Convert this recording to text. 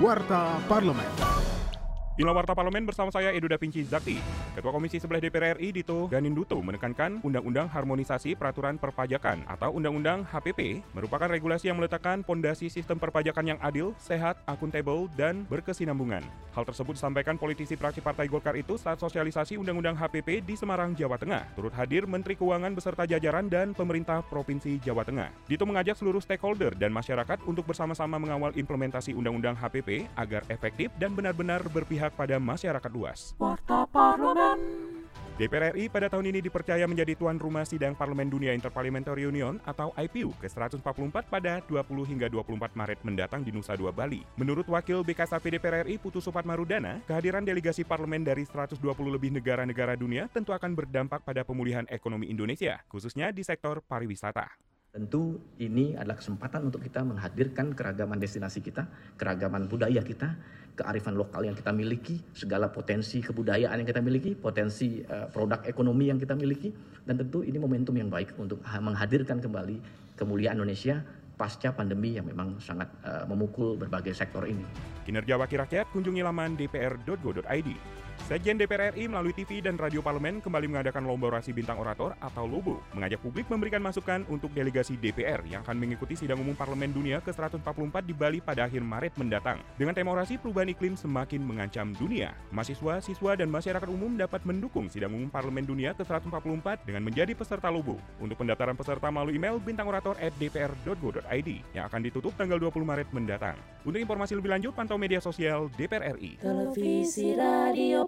Warta Parlemen. Inilah Warta Parlemen bersama saya Edo Da Vinci Zakti. Ketua Komisi 11 DPR RI Dito Ganinduto menekankan Undang-Undang Harmonisasi Peraturan Perpajakan atau Undang-Undang HPP merupakan regulasi yang meletakkan pondasi sistem perpajakan yang adil, sehat, akuntabel, dan berkesinambungan. Hal tersebut disampaikan politisi praksi Partai Golkar itu saat sosialisasi Undang-Undang HPP di Semarang, Jawa Tengah. Turut hadir Menteri Keuangan beserta jajaran dan pemerintah Provinsi Jawa Tengah. Dito mengajak seluruh stakeholder dan masyarakat untuk bersama-sama mengawal implementasi Undang-Undang HPP agar efektif dan benar-benar berpihak pada masyarakat luas. Warta Parlemen. DPR RI pada tahun ini dipercaya menjadi tuan rumah sidang Parlemen Dunia Interparliamentary Union atau IPU ke-144 pada 20 hingga 24 Maret mendatang di Nusa Dua, Bali. Menurut Wakil BKSAP DPR RI Putu Supat Marudana, kehadiran delegasi parlemen dari 120 lebih negara-negara dunia tentu akan berdampak pada pemulihan ekonomi Indonesia, khususnya di sektor pariwisata. Tentu ini adalah kesempatan untuk kita menghadirkan keragaman destinasi kita, keragaman budaya kita, kearifan lokal yang kita miliki, segala potensi kebudayaan yang kita miliki, potensi uh, produk ekonomi yang kita miliki, dan tentu ini momentum yang baik untuk menghadirkan kembali kemuliaan Indonesia pasca pandemi yang memang sangat uh, memukul berbagai sektor ini. Kinerja Wakil Rakyat kunjungi laman dpr.go.id. Sekjen DPR RI melalui TV dan radio parlemen kembali mengadakan lomba orasi bintang orator atau LOBO, mengajak publik memberikan masukan untuk delegasi DPR yang akan mengikuti sidang umum parlemen dunia ke-144 di Bali pada akhir Maret mendatang. Dengan tema orasi perubahan iklim semakin mengancam dunia, mahasiswa, siswa, dan masyarakat umum dapat mendukung sidang umum parlemen dunia ke-144 dengan menjadi peserta LOBO. Untuk pendaftaran peserta melalui email bintangorator@dpr.go.id yang akan ditutup tanggal 20 Maret mendatang. Untuk informasi lebih lanjut pantau media sosial DPR RI. Televisi Radio